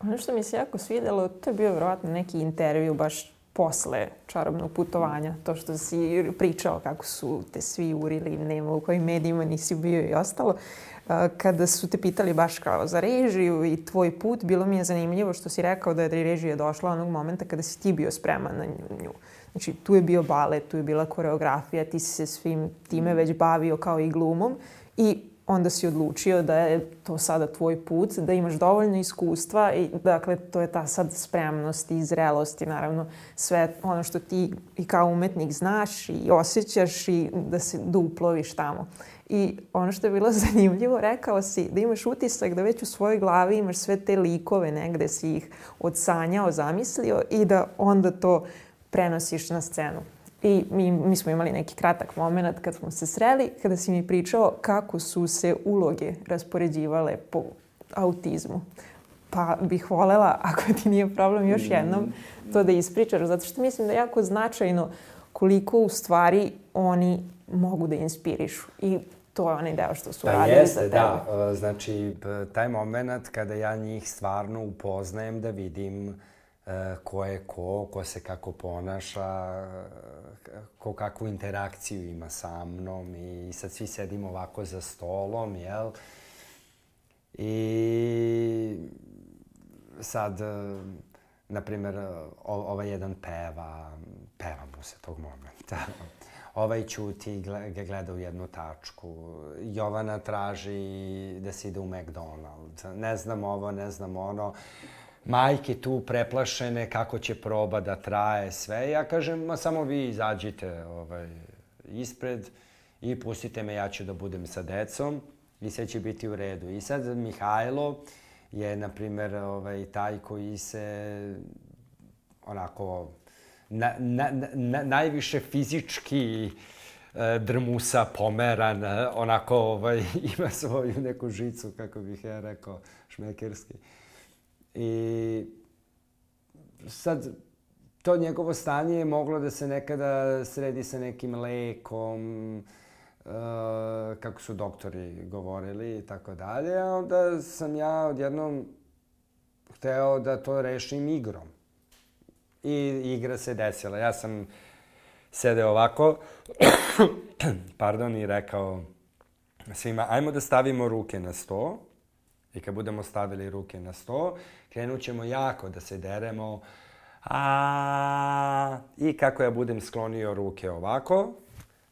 Ono što mi se jako svidelo, to je bio vjerojatno neki intervju baš posle čarobnog putovanja. To što si pričao kako su te svi urili, nema u kojim medijima nisi bio i ostalo. Kada su te pitali baš kao za režiju i tvoj put, bilo mi je zanimljivo što si rekao da je režija došla onog momenta kada si ti bio spreman na nju. Znači, tu je bio balet, tu je bila koreografija, ti si se svim time već bavio kao i glumom i onda si odlučio da je to sada tvoj put, da imaš dovoljno iskustva i dakle to je ta sad spremnost i zrelost i naravno sve ono što ti i kao umetnik znaš i osjećaš i da se da uploviš tamo. I ono što je bilo zanimljivo, rekao si da imaš utisak da već u svojoj glavi imaš sve te likove negde si ih odsanjao, zamislio i da onda to prenosiš na scenu. I mi, mi smo imali neki kratak moment kad smo se sreli, kada si mi pričao kako su se uloge raspoređivale po autizmu. Pa bih volela, ako ti nije problem, još jednom to da ispričaš, zato što mislim da je jako značajno koliko u stvari oni mogu da inspirišu. I to je onaj deo što su pa radili jeste, za tebe. da. Znači, taj moment kada ja njih stvarno upoznajem da vidim ko je ko, ko se kako ponaša, ko kakvu interakciju ima sa mnom i sad svi sedimo ovako za stolom, jel? I sad, na primer, ovaj jedan peva, peva mu se tog momenta. ovaj ćuti ga gleda u jednu tačku. Jovana traži da se ide u McDonald's. Ne znam ovo, ne znam ono. Majke tu preplašene kako će proba da traje sve. Ja kažem, ma samo vi izađite ovaj, ispred i pustite me, ja ću da budem sa decom i sve će biti u redu. I sad Mihajlo je, na primer, ovaj, taj koji se onako na, na, na, najviše fizički e, drmusa, pomeran, e, onako ovaj, ima svoju neku žicu, kako bih ja rekao, šmekerski. I sad, to njegovo stanje je moglo da se nekada sredi sa nekim lekom, e, kako su doktori govorili i tako dalje, a onda sam ja odjednom hteo da to rešim igrom. I igra se desila. Ja sam sedeo ovako, pardon, i rekao svima, ajmo da stavimo ruke na sto. I kad budemo stavili ruke na sto, krenut ćemo jako da se deremo. A, I kako ja budem sklonio ruke ovako,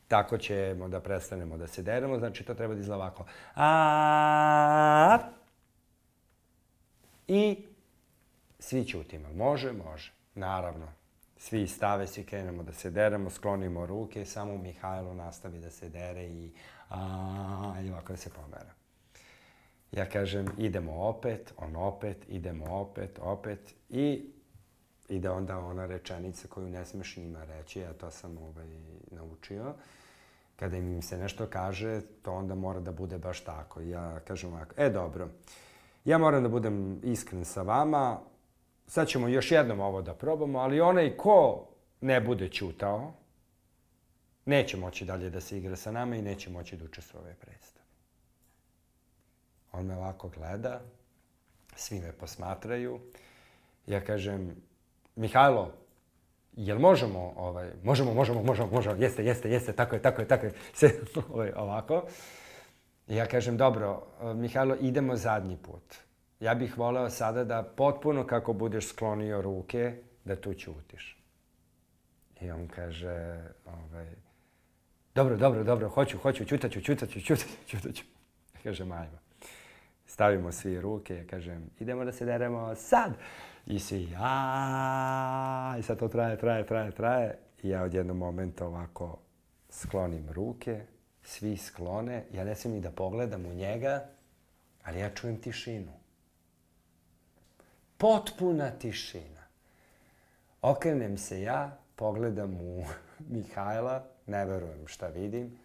tako ćemo da prestanemo da se deremo. Znači, to treba da izgleda ovako. A, I svi ćutimo. Može? Može. Naravno, svi stave, svi krenemo da se deremo, sklonimo ruke, samo Mihajlo nastavi da se dere i, a, i ovako da se pomera. Ja kažem, idemo opet, on opet, idemo opet, opet i ide onda ona rečenica koju ne smeš njima reći, ja to sam ovaj, naučio. Kada im se nešto kaže, to onda mora da bude baš tako. Ja kažem ovako, e dobro, ja moram da budem iskren sa vama, sad ćemo još jednom ovo da probamo, ali onaj ko ne bude ćutao, neće moći dalje da se igra sa nama i neće moći da učestvuje ove predstave. On me ovako gleda, svi me posmatraju. Ja kažem, Mihajlo, jel možemo, ovaj, možemo, možemo, možemo, možemo, jeste, jeste, jeste, tako je, tako je, tako je, sve ovaj, ovako. Ja kažem, dobro, Mihajlo, idemo zadnji put ja bih voleo sada da potpuno kako budeš sklonio ruke, da tu ćutiš. I on kaže, ovaj, dobro, dobro, dobro, hoću, hoću, ćutaću, ćutaću, ćutaću, ćutaću. Ja kažem, ajmo. Stavimo svi ruke, ja kažem, idemo da se deremo sad. I svi, a I sad to traje, traje, traje, traje. I ja od jednog momenta ovako sklonim ruke, svi sklone. Ja ne smijem ni da pogledam u njega, ali ja čujem tišinu. Potpuna tišina. Okrenem se ja, pogledam u Mihajla, ne verujem šta vidim,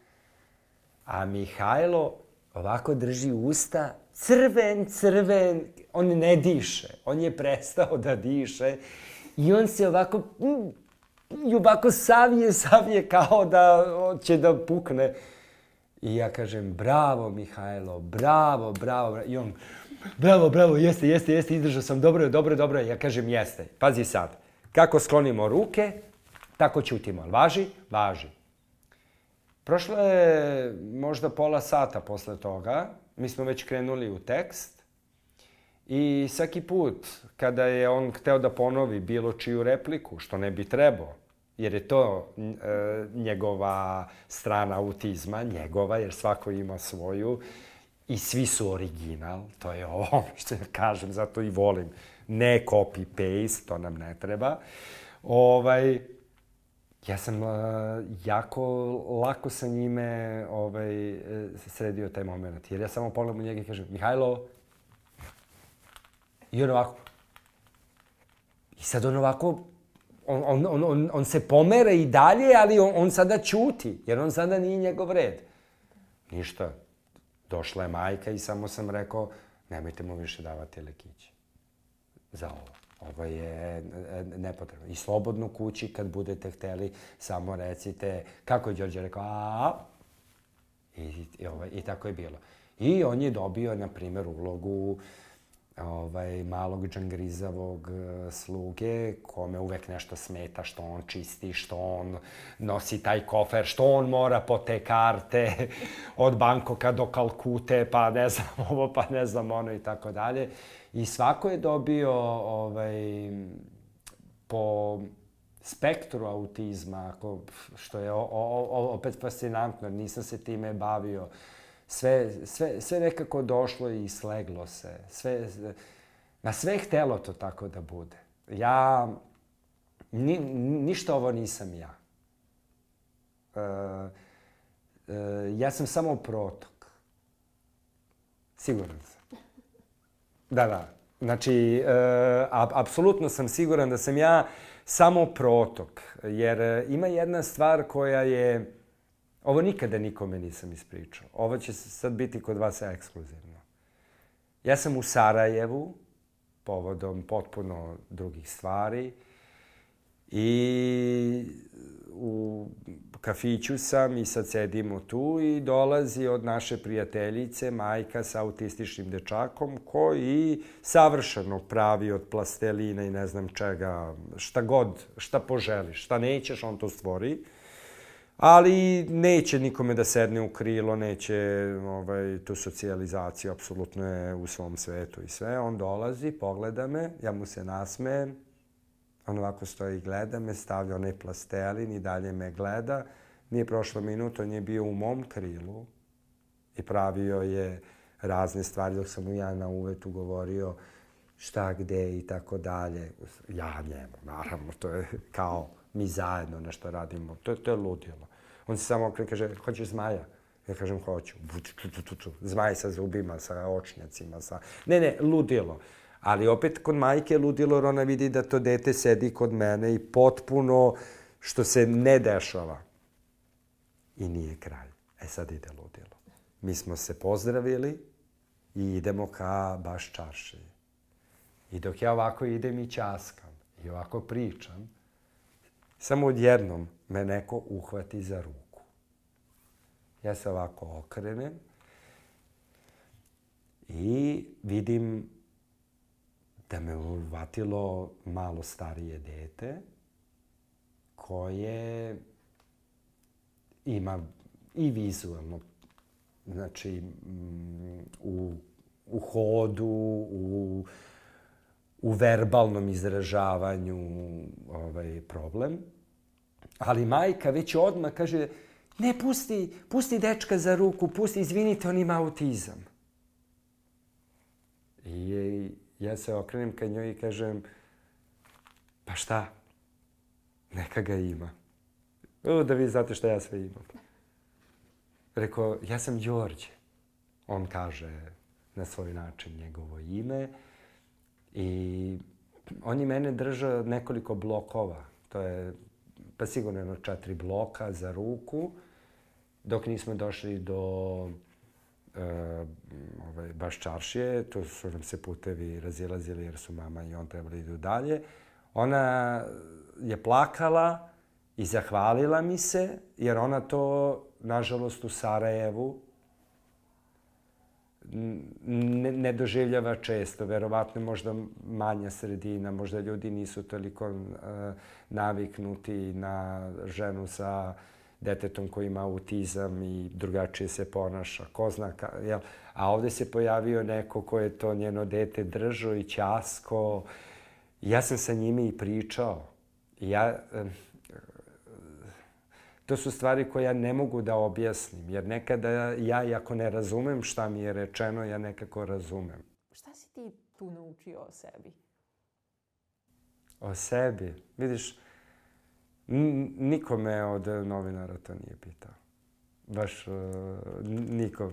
a Mihajlo ovako drži usta, crven, crven, on ne diše, on je prestao da diše i on se ovako, mm, i ovako savije, savije kao da će da pukne. I ja kažem, bravo Mihajlo, bravo, bravo, bravo. I on, bravo, bravo, jeste, jeste, jeste, izdržao sam, dobro je, dobro je, dobro je. Ja kažem, jeste. Pazi sad, kako sklonimo ruke, tako ćutimo. Važi? Važi. Prošlo je možda pola sata posle toga, mi smo već krenuli u tekst i svaki put kada je on hteo da ponovi bilo čiju repliku, što ne bi trebao, jer je to e, njegova strana autizma, njegova, jer svako ima svoju, i svi su original, to je ovo što ja kažem, zato i volim. Ne copy-paste, to nam ne treba. Ovaj, ja sam uh, jako lako sa njime ovaj, sredio taj moment. Jer ja samo pogledam u njega i kažem, Mihajlo, i on ovako. I sad on ovako, on, on, on, on, on se pomere i dalje, ali on, on sada ćuti, jer on sada nije njegov red. Ništa. Došla je majka i samo sam rekao, nemojte mu više davati lekiće. Za ovo. Ovo je e, nepotrebno. I slobodno kući kad budete hteli, samo recite, kako je Đorđe rekao, a I, i, ovaj, I tako je bilo. I on je dobio, na primjer, ulogu ovaj, malog džangrizavog e, sluge, kome uvek nešto smeta, što on čisti, što on nosi taj kofer, što on mora po te karte od Bankoka do Kalkute, pa ne znam ovo, pa ne znam ono i tako dalje. I svako je dobio ovaj, po spektru autizma, ako, što je o, o, opet fascinantno, nisam se time bavio, sve, sve, sve nekako došlo i sleglo se. Sve, na sve htelo to tako da bude. Ja, ni, ništa ovo nisam ja. E, e, ja sam samo protok. Siguran sam. Da, da. Znači, e, apsolutno sam siguran da sam ja samo protok. Jer e, ima jedna stvar koja je Ovo nikada nikome nisam ispričao. Ovo će sad biti kod vas ekskluzivno. Ja sam u Sarajevu, povodom potpuno drugih stvari, i u kafiću sam i sad sedimo tu i dolazi od naše prijateljice majka sa autističnim dečakom koji savršeno pravi od plastelina i ne znam čega, šta god, šta poželiš, šta nećeš, on to stvori ali neće nikome da sedne u krilo, neće ovaj, tu socijalizaciju, apsolutno je u svom svetu i sve. On dolazi, pogleda me, ja mu se nasmejem, on ovako stoji i gleda me, stavlja onaj plastelin i dalje me gleda. Nije prošlo minut, on je bio u mom krilu i pravio je razne stvari dok sam mu ja na uvetu govorio šta, gde i tako dalje. Ja njemu, naravno, to je kao mi zajedno nešto radimo. To, to je ludilo. On se samo okrene kaže, hoćeš zmaja? Ja kažem, hoću. Zmaj sa zubima, sa očnjacima, sa... Ne, ne, ludilo. Ali opet kod majke ludilo, jer ona vidi da to dete sedi kod mene i potpuno što se ne dešava. I nije kraj. E sad ide ludilo. Mi smo se pozdravili i idemo ka baš čarši. I dok ja ovako idem i časkam i ovako pričam, samo odjednom me neko uhvati za ruku. Ja se ovako okrenem i vidim da me uvatilo malo starije dete koje ima i vizualno, znači mm, u, u hodu, u, u verbalnom izražavanju ovaj, problem. Ali majka već odmah kaže, ne, pusti, pusti dečka za ruku, pusti, izvinite, on ima autizam. I ja se okrenem ka njoj i kažem, pa šta? Neka ga ima. O, da vi znate šta ja sve imam. Rekao, ja sam Đorđe. On kaže na svoj način njegovo ime. I on je mene držao nekoliko blokova. To je pa sigurno jedno četiri bloka za ruku, dok nismo došli do e, ovaj, baš čaršije, tu su nam se putevi razilazili jer su mama i on trebali idu dalje. Ona je plakala i zahvalila mi se, jer ona to, nažalost, u Sarajevu ne, ne doživljava često. Verovatno možda manja sredina, možda ljudi nisu toliko uh, naviknuti na ženu sa detetom koji ima autizam i drugačije se ponaša. Ko zna ka, jel? A ovde se pojavio neko ko je to njeno dete držao i ćasko. Ja sam sa njimi i pričao. Ja, To su stvari koje ja ne mogu da objasnim, jer nekada ja, ako ne razumem šta mi je rečeno, ja nekako razumem. Šta si ti tu naučio o sebi? O sebi? Vidiš, nikome od novinara to nije pitao. Baš uh, niko.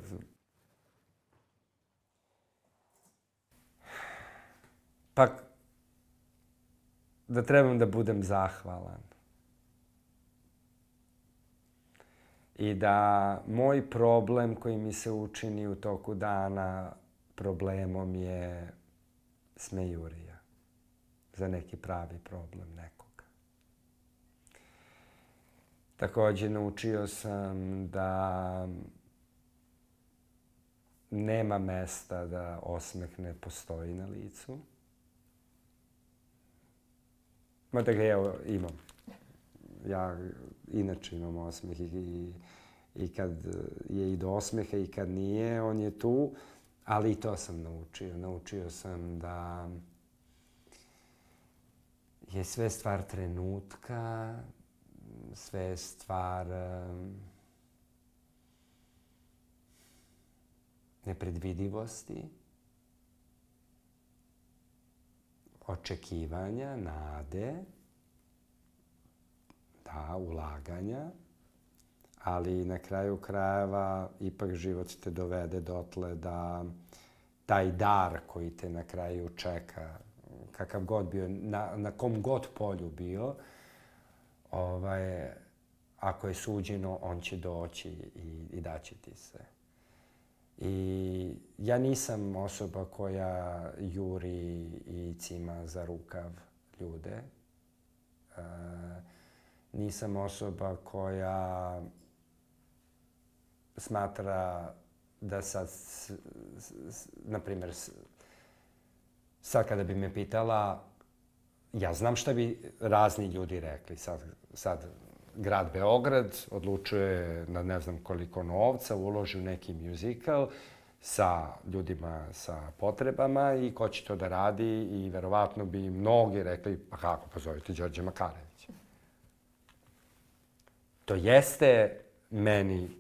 Pa, da trebam da budem zahvalan. I da moj problem koji mi se učini u toku dana problemom je smejurija za neki pravi problem nekoga. Takođe, naučio sam da nema mesta da osmeh ne postoji na licu. Mada ga evo imam. Ja inače imam osmeh i, i kad je i do osmeha i kad nije, on je tu. Ali i to sam naučio. Naučio sam da je sve stvar trenutka, sve stvar nepredvidivosti, očekivanja, nade, da, ulaganja, ali na kraju krajeva ipak život te dovede dotle da taj dar koji te na kraju čeka, kakav god bio, na, na kom god polju bio, ovaj, ako je suđeno, on će doći i, i daći ti se. I ja nisam osoba koja juri i cima za rukav ljude. E, nisam osoba koja smatra da sad, na primjer, sad kada bi me pitala, ja znam šta bi razni ljudi rekli. Sad, sad grad Beograd odlučuje na ne znam koliko novca, uloži u neki muzikal sa ljudima sa potrebama i ko će to da radi i verovatno bi mnogi rekli, pa kako, pozovite Đorđe Makarevića. To jeste meni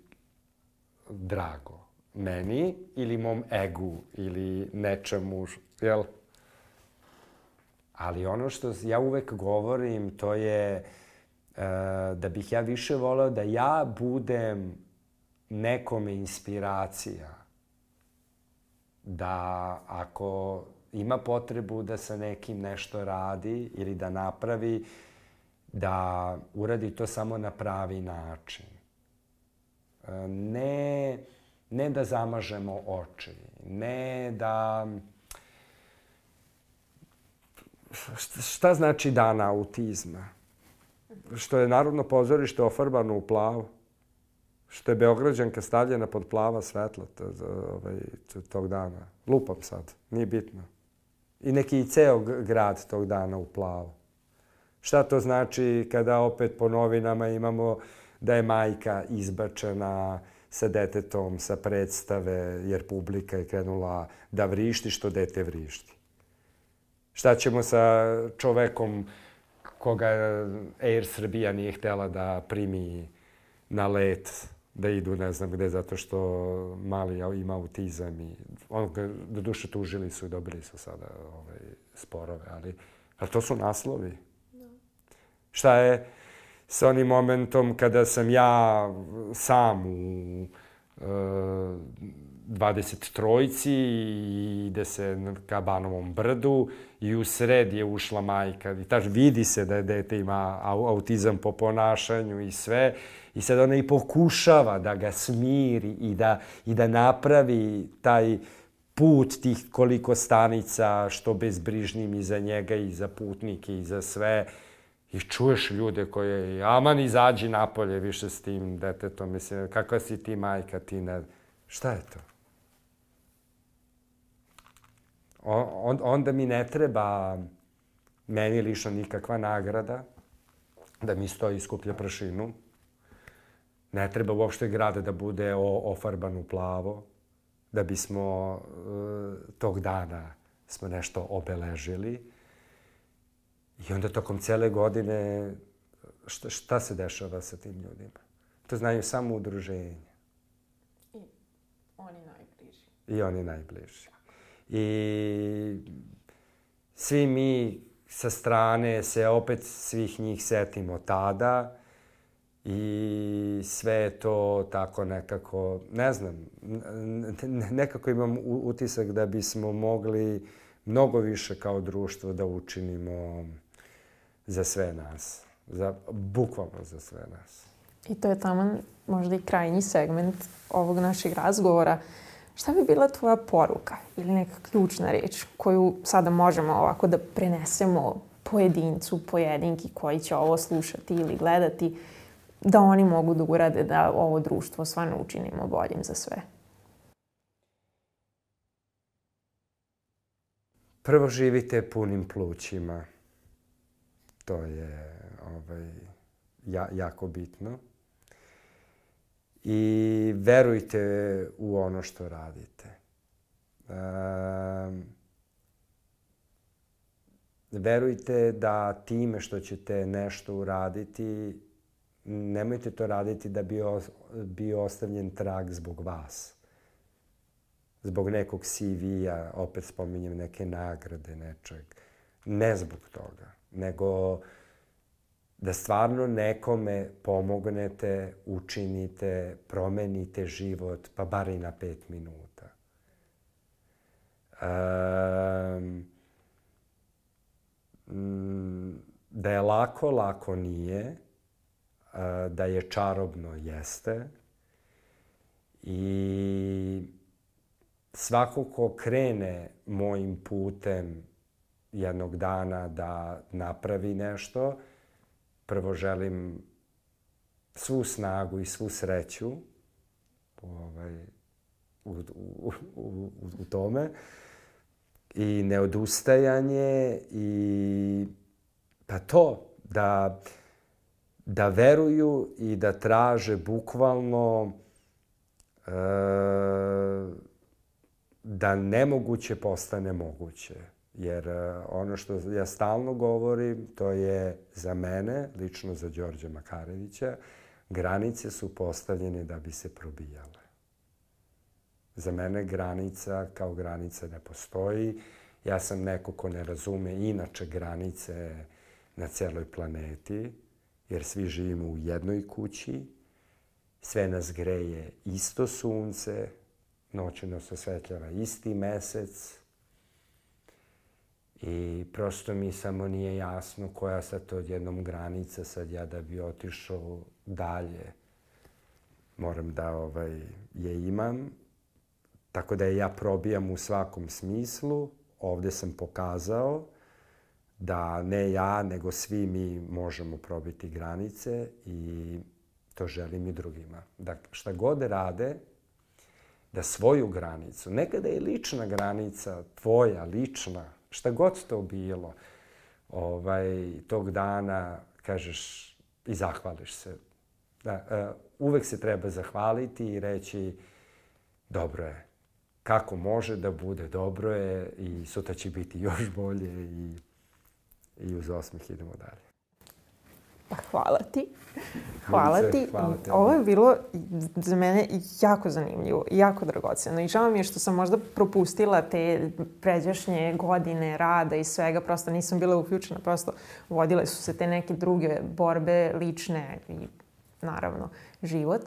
drago. Meni ili mom egu ili nečemu, jel? Ali ono što ja uvek govorim, to je uh, da bih ja više voleo da ja budem nekome inspiracija. Da ako ima potrebu da sa nekim nešto radi ili da napravi, da uradi to samo na pravi način. Ne, ne da zamažemo oči, ne da... Šta znači dana autizma? Što je Narodno pozorište ofarbano u plavo. Što je Beograđanka stavljena pod plava svetla ovaj, tog dana. Lupam sad, nije bitno. I neki i ceo grad tog dana u plavo. Šta to znači kada opet po novinama imamo da je majka izbačena sa detetom sa predstave jer publika je krenula da vrišti što dete vrišti. Šta ćemo sa čovekom koga Air Srbija nije htela da primi na let da idu ne znam gde zato što mali ima autizam i on ga do duše tužili su i dobili su sada ovaj, sporove, ali, ali to su naslovi. No. Da. Šta je sa onim momentom kada sam ja sam u uh, 20 trojci i ide se ka Banovom brdu i u sred je ušla majka. I taž vidi se da je dete ima autizam po ponašanju i sve. I sad ona i pokušava da ga smiri i da, i da napravi taj put tih koliko stanica što bezbrižnim i za njega i za putnike i za sve. I čuješ ljude koje, aman izađi napolje više s tim detetom, mislim, kakva si ti majka, ti ne... Šta je to? On, onda mi ne treba meni lično nikakva nagrada, da mi stoji i skuplja prašinu. Ne treba uopšte grada da bude ofarban u plavo, da bismo uh, tog dana smo nešto obeležili. I onda tokom cele godine šta, šta se dešava sa tim ljudima? To znaju samo udruženja. I oni najbliži. I oni najbliži. I svi mi sa strane se opet svih njih setimo tada i sve je to tako nekako, ne znam, nekako imam utisak da bismo mogli mnogo više kao društvo da učinimo za sve nas. Za, bukvalno za sve nas. I to je tamo možda i krajnji segment ovog našeg razgovora. Šta bi bila tvoja poruka ili neka ključna reč koju sada možemo ovako da prenesemo pojedincu, pojedinki koji će ovo slušati ili gledati, da oni mogu da urade da ovo društvo stvarno učinimo boljim za sve? Prvo živite punim plućima. To je ovaj, ja, jako bitno. I verujte u ono što radite. Um, verujte da time što ćete nešto uraditi, nemojte to raditi da bi bio ostavljen trag zbog vas. Zbog nekog CV-a, opet spominjem neke nagrade, nečeg. Ne zbog toga, nego da stvarno nekome pomognete, učinite, promenite život, pa bar i na pet minuta. Um, da je lako, lako nije. Da je čarobno, jeste. I svako ko krene mojim putem jednog dana da napravi nešto, prvo želim svu snagu i svu sreću ovaj, u, u, u, u tome i neodustajanje i pa to da da veruju i da traže bukvalno e, da nemoguće postane moguće. Jer e, ono što ja stalno govorim, to je za mene, lično za Đorđa Makarevića, granice su postavljene da bi se probijale. Za mene granica kao granica ne postoji. Ja sam neko ko ne razume inače granice na celoj planeti, jer svi živimo u jednoj kući, sve nas greje isto sunce, noću nas osvetljava isti mesec, I prosto mi samo nije jasno koja sad to odjednom granica sad ja da bi otišao dalje. Moram da ovaj, je imam. Tako da je ja probijam u svakom smislu. Ovde sam pokazao da ne ja, nego svi mi možemo probiti granice i to želim i drugima. Da šta god rade, da svoju granicu, nekada je lična granica, tvoja, lična, šta god to bilo, ovaj, tog dana kažeš i zahvališ se. Da, uh, uvek se treba zahvaliti i reći dobro je. Kako može da bude dobro je i sutra će biti još bolje i, i uz osmih idemo dalje. Pa hvala ti. Hvala ti. Hvala te. Ovo je bilo za mene jako zanimljivo, jako dragoceno. I žao mi je što sam možda propustila te pređašnje godine rada i svega. Prosto nisam bila uključena. Prosto vodile su se te neke druge borbe, lične i naravno život.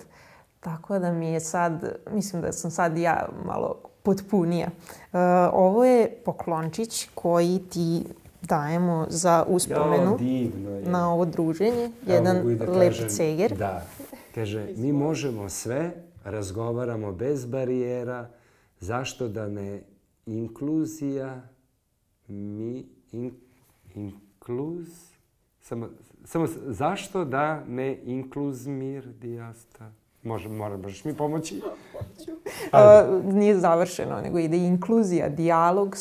Tako da mi je sad, mislim da sam sad ja malo potpunija. Uh, ovo je poklončić koji ti dajemo za uspomenu je. na ovo druženje. Jedan da lep kažem, ceger. Da. Kaže, mi možemo sve, razgovaramo bez barijera, zašto da ne inkluzija, mi, in, inkluz, samo, samo zašto da ne inkluzmir dijasta? Može, mora, možeš mi pomoći? Uh, nije završeno, nego ide inkluzija, dijalog,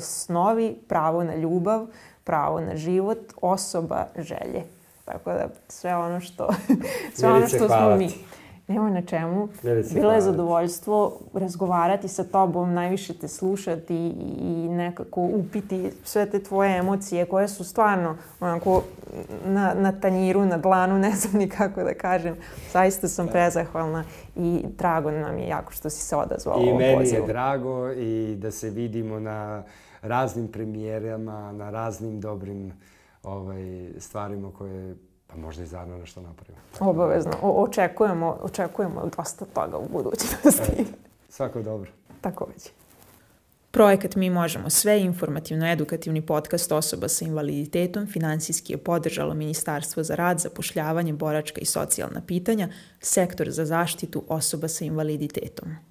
snovi, pravo na ljubav, pravo na život, osoba, želje. Tako da sve ono što, sve ono što smo mi. Nemoj na čemu. Bilo je zadovoljstvo razgovarati sa tobom, najviše te slušati i nekako upiti sve te tvoje emocije koje su stvarno onako na, na tanjiru, na dlanu, ne znam ni kako da kažem. Zaista sam prezahvalna i drago nam je jako što si se odazvao I ovom meni pozivu. je drago i da se vidimo na raznim premijerama, na raznim dobrim ovaj, stvarima koje pa možda i zajedno nešto napravimo. Obavezno. O, očekujemo, očekujemo dosta toga u budućnosti. Svako dobro. Takođe. Projekat Mi možemo sve, informativno-edukativni podcast osoba sa invaliditetom, finansijski je podržalo Ministarstvo za rad, zapošljavanje, boračka i socijalna pitanja, sektor za zaštitu osoba sa invaliditetom.